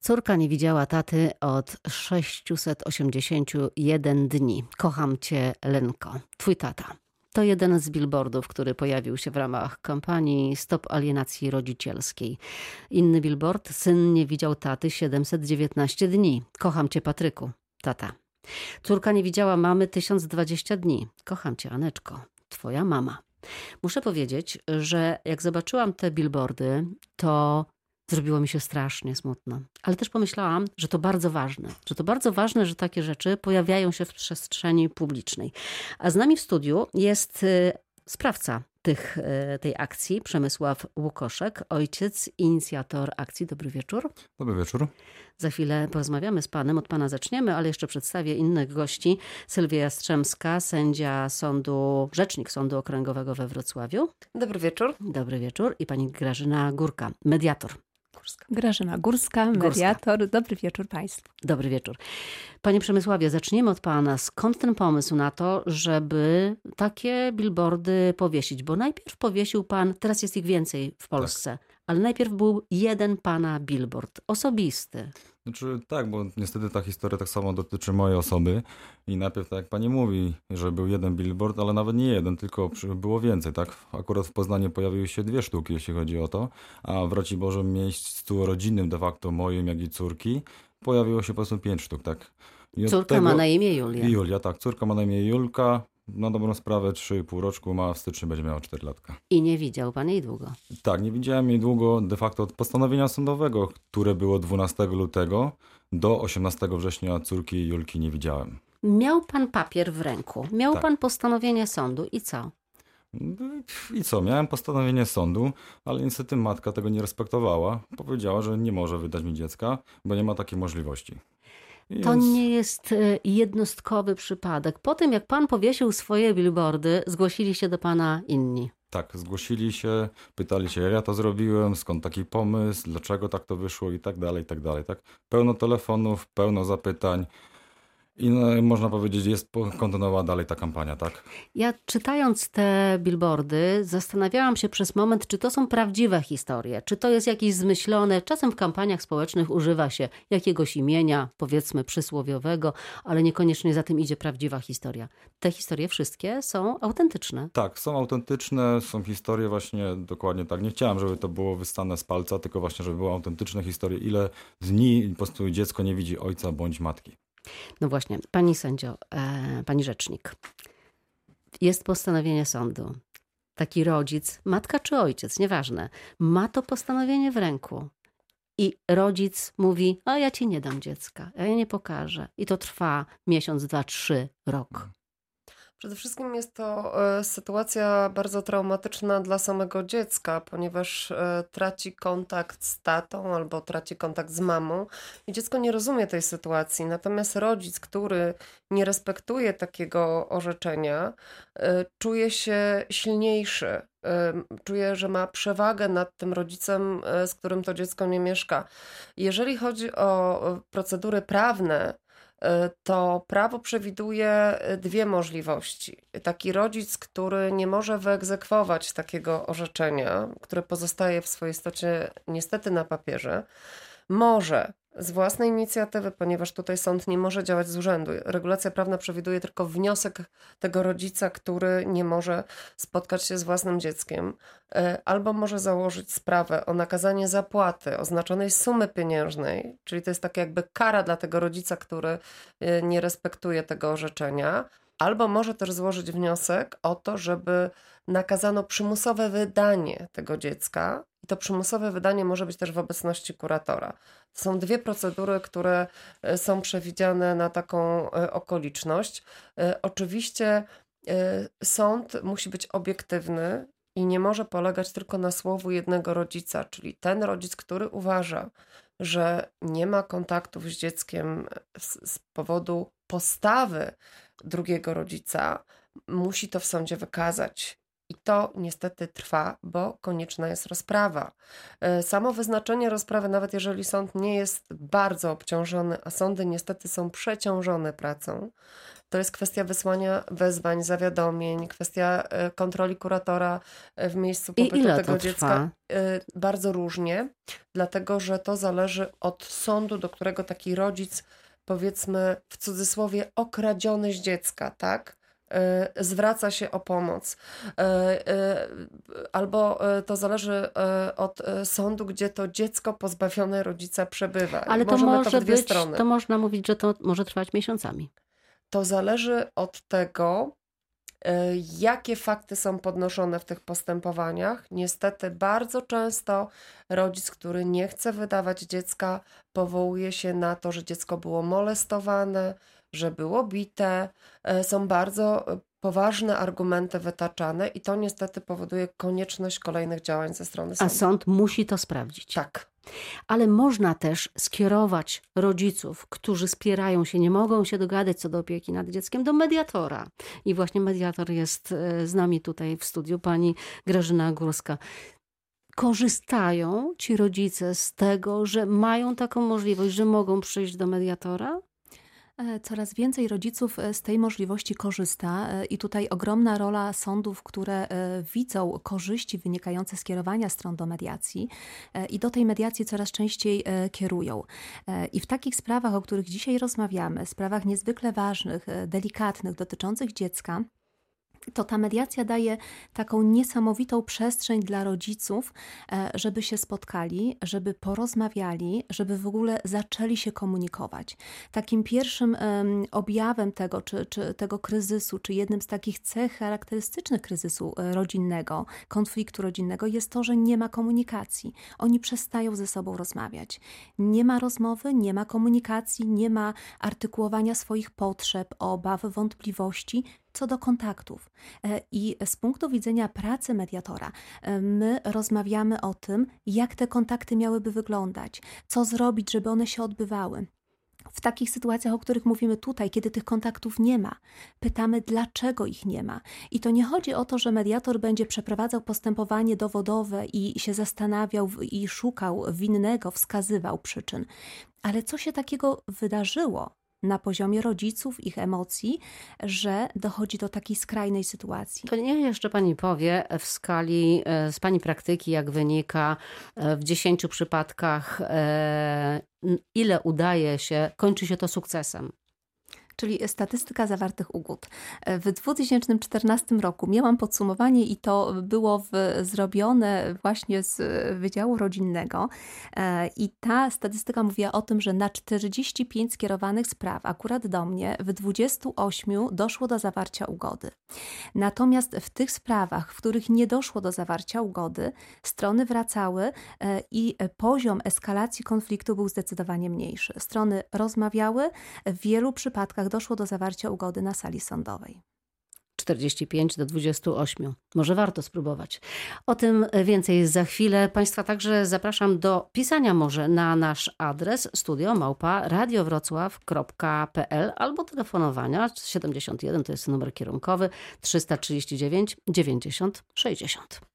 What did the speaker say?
Córka nie widziała taty od 681 dni. Kocham cię, Lenko. Twój tata. To jeden z billboardów, który pojawił się w ramach kampanii Stop Alienacji Rodzicielskiej. Inny billboard. Syn nie widział taty 719 dni. Kocham cię, Patryku. Tata. Córka nie widziała mamy 1020 dni. Kocham cię, Aneczko. Twoja mama. Muszę powiedzieć, że jak zobaczyłam te billboardy, to zrobiło mi się strasznie smutno. Ale też pomyślałam, że to bardzo ważne, że to bardzo ważne, że takie rzeczy pojawiają się w przestrzeni publicznej. A z nami w studiu jest y, sprawca tych, y, tej akcji, Przemysław Łukoszek, ojciec, inicjator akcji. Dobry wieczór. Dobry wieczór. Za chwilę porozmawiamy z panem, od pana zaczniemy, ale jeszcze przedstawię innych gości. Sylwia Jastrzębska, sędzia sądu, rzecznik Sądu Okręgowego we Wrocławiu. Dobry wieczór. Dobry wieczór. I pani Grażyna Górka, mediator. Górska. Grażyna Górska, mediator. Górska. Dobry wieczór Państwu. Dobry wieczór. Panie Przemysławie, zaczniemy od Pana. Skąd ten pomysł na to, żeby takie billboardy powiesić? Bo najpierw powiesił Pan, teraz jest ich więcej w Polsce, tak. ale najpierw był jeden Pana billboard, osobisty. Znaczy tak, bo niestety ta historia tak samo dotyczy mojej osoby i najpierw tak jak pani mówi, że był jeden billboard, ale nawet nie jeden, tylko było więcej, tak? Akurat w Poznaniu pojawiły się dwie sztuki, jeśli chodzi o to, a w Raciborzu miejscu rodzinnym de facto moim, jak i córki pojawiło się po prostu pięć sztuk, tak? córka tego... ma na imię Julia. Julia, tak. Córka ma na imię Julka na dobrą sprawę 3,5 roczku ma, w styczniu będzie miała 4 latka. I nie widział pan jej długo? Tak, nie widziałem jej długo de facto od postanowienia sądowego, które było 12 lutego do 18 września córki Julki nie widziałem. Miał pan papier w ręku, miał tak. pan postanowienie sądu i co? I co, miałem postanowienie sądu, ale niestety matka tego nie respektowała. Powiedziała, że nie może wydać mi dziecka, bo nie ma takiej możliwości. To nie jest e, jednostkowy przypadek. Po tym, jak pan powiesił swoje billboardy, zgłosili się do pana inni. Tak, zgłosili się, pytali się, jak ja to zrobiłem, skąd taki pomysł, dlaczego tak to wyszło i tak dalej, i tak dalej. Tak? Pełno telefonów, pełno zapytań. I no, można powiedzieć, jest kontynuowana dalej ta kampania, tak? Ja czytając te billboardy, zastanawiałam się przez moment, czy to są prawdziwe historie, czy to jest jakieś zmyślone. Czasem w kampaniach społecznych używa się jakiegoś imienia, powiedzmy przysłowiowego, ale niekoniecznie za tym idzie prawdziwa historia. Te historie wszystkie są autentyczne. Tak, są autentyczne, są historie właśnie dokładnie tak. Nie chciałam, żeby to było wystane z palca, tylko właśnie, żeby były autentyczne historie, ile dni po prostu dziecko nie widzi ojca bądź matki. No właśnie, pani sędzio, e, pani rzecznik. Jest postanowienie sądu. Taki rodzic, matka czy ojciec, nieważne, ma to postanowienie w ręku. I rodzic mówi: A ja ci nie dam dziecka, ja nie pokażę. I to trwa miesiąc, dwa, trzy, rok. Przede wszystkim jest to e, sytuacja bardzo traumatyczna dla samego dziecka, ponieważ e, traci kontakt z tatą albo traci kontakt z mamą i dziecko nie rozumie tej sytuacji. Natomiast rodzic, który nie respektuje takiego orzeczenia, e, czuje się silniejszy, czuje, że ma przewagę nad tym rodzicem, z którym to dziecko nie mieszka. Jeżeli chodzi o procedury prawne, to prawo przewiduje e, dwie możliwości. Taki rodzic, który nie może wyegzekwować takiego orzeczenia, które pozostaje w swojej istocie niestety na papierze, może z własnej inicjatywy, ponieważ tutaj sąd nie może działać z urzędu. Regulacja prawna przewiduje tylko wniosek tego rodzica, który nie może spotkać się z własnym dzieckiem, e, albo może założyć sprawę o nakazanie zapłaty oznaczonej sumy pieniężnej, czyli to jest tak jakby kara dla tego rodzica, który e, nie respektuje tego orzeczenia, albo może też złożyć wniosek o to, żeby nakazano przymusowe wydanie tego dziecka i to przymusowe wydanie może być też w obecności kuratora. To są dwie procedury, które e, są przewidziane na taką e, okoliczność. E, oczywiście sąd musi być obiektywny i nie może polegać tylko na słowu jednego rodzica, czyli ten rodzic, który uważa, że nie ma kontaktów z dzieckiem z, z powodu postawy drugiego rodzica, musi to w sądzie wykazać. I to niestety trwa, bo konieczna jest rozprawa. E, samo wyznaczenie rozprawy, nawet jeżeli sąd nie jest bardzo obciążony, a sądy niestety są przeciążone pracą, to jest kwestia wysłania wezwań, zawiadomień, kwestia e, kontroli kuratora w miejscu pobytu tego dziecka. Bardzo różnie, dlatego że to zależy od sądu, do którego taki rodzic, powiedzmy w cudzysłowie, okradziony z dziecka, tak? e, zwraca się o pomoc. E, e, Albo to zależy od sądu, gdzie to dziecko pozbawione rodzica przebywa. Ale to Możemy może dwie być, strony. to można mówić, że to może trwać miesiącami. To zależy od tego, jakie fakty są podnoszone w tych postępowaniach. Niestety, bardzo często rodzic, który nie chce wydawać dziecka, powołuje się na to, że dziecko było molestowane, że było bite. E, Są bardzo e, poważne argumenty wytaczane, i to niestety powoduje konieczność kolejnych działań ze strony A sądu. sąd musi to sprawdzić. Tak. Ale można też skierować rodziców, którzy spierają się, nie mogą się dogadać co do opieki nad dzieckiem, do mediatora. I właśnie mediator jest e, z nami tutaj w studiu, pani Grażyna Górska. Korzystają ci rodzice z tego, że mają taką możliwość, że mogą przyjść do mediatora? E, Coraz więcej rodziców e, z tej możliwości korzysta e, i tutaj ogromna rola sądów, które widzą korzyści wynikające z kierowania stron do mediacji i do tej mediacji coraz częściej kierują. I w takich sprawach, o których dzisiaj rozmawiamy, sprawach niezwykle ważnych, delikatnych, dotyczących dziecka, to ta mediacja daje taką niesamowitą przestrzeń dla rodziców, e, żeby się spotkali, żeby porozmawiali, żeby w ogóle zaczęli się komunikować. Takim pierwszym em, objawem tego, czy, czy tego kryzysu, czy jednym z takich cech charakterystycznych kryzysu e, rodzinnego, konfliktu rodzinnego jest to, że nie ma komunikacji. Oni przestają ze sobą rozmawiać. Nie ma rozmowy, nie ma komunikacji, nie ma artykułowania swoich potrzeb, obaw, wątpliwości co do kontaktów. E, I z punktu widzenia pracy mediatora, e, my rozmawiamy o tym, jak te kontakty miałyby wyglądać, co zrobić, żeby one się odbywały. W takich sytuacjach, o których mówimy tutaj, kiedy tych kontaktów nie ma, pytamy, dlaczego ich nie ma. I to nie chodzi o to, że mediator będzie przeprowadzał postępowanie dowodowe i się zastanawiał i szukał winnego, wskazywał przyczyn. Ale co się takiego wydarzyło na poziomie rodziców, ich emocji, że dochodzi do takiej skrajnej sytuacji? To niech jeszcze pani powie w skali e, z pani praktyki, jak wynika e, w 10 przypadkach, e, ile udaje się, kończy się to sukcesem. Czyli statystyka zawartych ugód. W 2014 roku miałam podsumowanie i to było w, zrobione właśnie z Wydziału Rodzinnego E, i ta statystyka mówiła o tym, że na 45 skierowanych spraw akurat do mnie w 28 doszło do zawarcia ugody. Natomiast w tych sprawach, w których nie doszło do zawarcia ugody, strony wracały e, i poziom eskalacji konfliktu był zdecydowanie mniejszy. Strony rozmawiały, w wielu przypadkach doszło do zawarcia ugody na sali sądowej. 45 do 28. Może warto spróbować. O tym więcej za chwilę. Państwa także zapraszam do pisania może na nasz adres studio małpa radiowrocław.pl albo telefonowania 71 to jest numer kierunkowy 339 90 60.